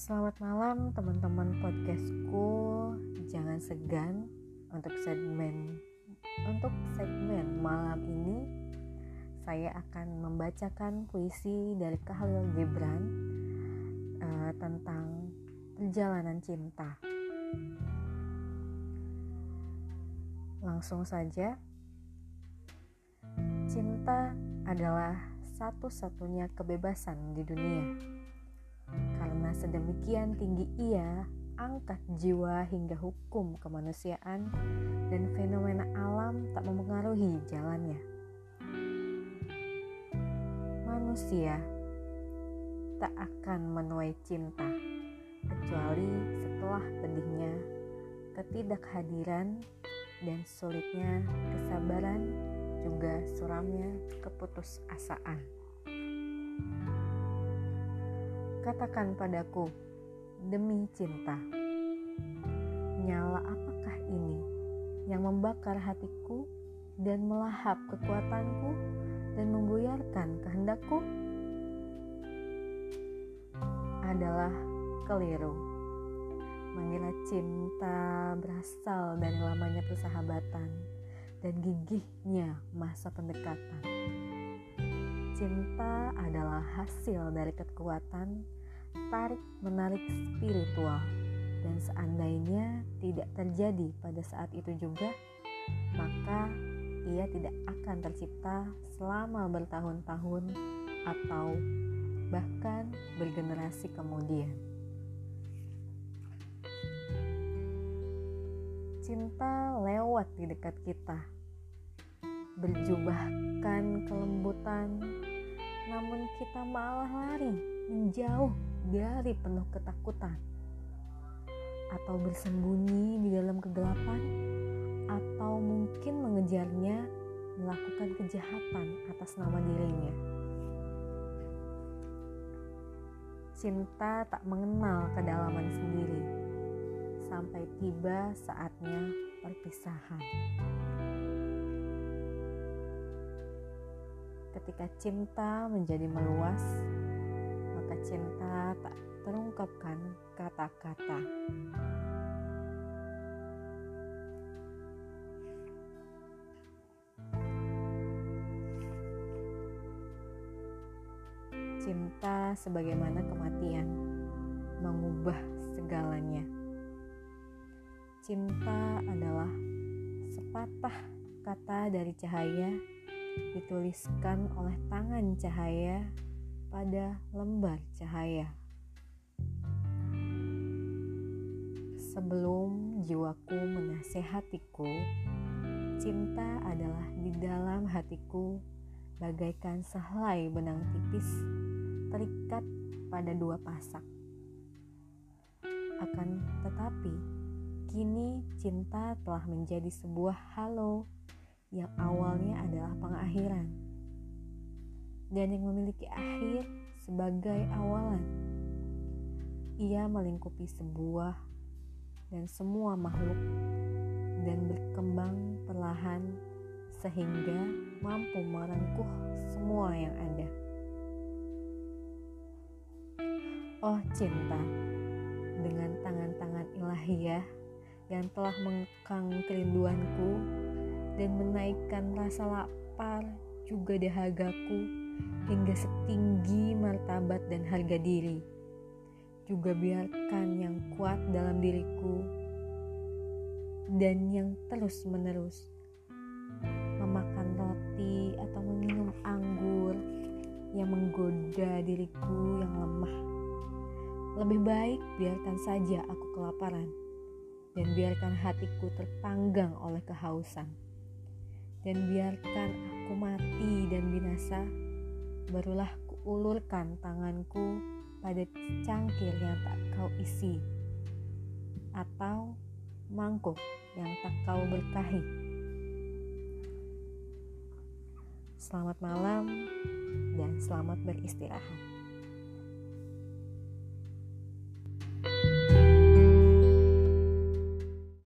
Selamat malam teman-teman podcastku. Jangan segan untuk segmen untuk segmen malam ini saya akan membacakan puisi dari Khalil Gibran uh, tentang perjalanan cinta. Langsung saja. Cinta adalah satu-satunya kebebasan di dunia karena sedemikian tinggi ia angkat jiwa hingga hukum kemanusiaan dan fenomena alam tak mempengaruhi jalannya. Manusia tak akan menuai cinta kecuali setelah pedihnya ketidakhadiran dan sulitnya kesabaran juga suramnya keputusasaan. Katakan padaku, demi cinta, nyala apakah ini yang membakar hatiku dan melahap kekuatanku dan membuyarkan kehendakku? Adalah keliru. Mengira cinta berasal dari lamanya persahabatan dan gigihnya masa pendekatan Cinta adalah hasil dari kekuatan tarik-menarik spiritual dan seandainya tidak terjadi pada saat itu juga, maka ia tidak akan tercipta selama bertahun-tahun atau bahkan bergenerasi kemudian. Cinta lewat di dekat kita, berjubahkan kelembutan namun kita malah lari menjauh dari penuh ketakutan atau bersembunyi di dalam kegelapan atau mungkin mengejarnya melakukan kejahatan atas nama dirinya. Cinta tak mengenal kedalaman sendiri sampai tiba saatnya perpisahan. Ketika cinta menjadi meluas, maka cinta tak terungkapkan kata-kata. Cinta sebagaimana kematian mengubah segalanya. Cinta adalah sepatah kata dari cahaya dituliskan oleh tangan cahaya pada lembar cahaya. Sebelum jiwaku menasehatiku, cinta adalah di dalam hatiku bagaikan sehelai benang tipis terikat pada dua pasak. Akan tetapi, kini cinta telah menjadi sebuah halo yang awalnya adalah pengakhiran dan yang memiliki akhir sebagai awalan. Ia melingkupi sebuah dan semua makhluk dan berkembang perlahan sehingga mampu merengkuh semua yang ada. Oh cinta, dengan tangan-tangan ilahiyah yang telah mengekang kerinduanku dan menaikkan rasa lapar juga dahagaku hingga setinggi martabat dan harga diri. Juga biarkan yang kuat dalam diriku dan yang terus-menerus memakan roti atau meminum anggur yang menggoda diriku yang lemah. Lebih baik biarkan saja aku kelaparan dan biarkan hatiku terpanggang oleh kehausan dan biarkan aku mati dan binasa, barulah kuulurkan tanganku pada cangkir yang tak kau isi, atau mangkuk yang tak kau berkahi. Selamat malam dan selamat beristirahat.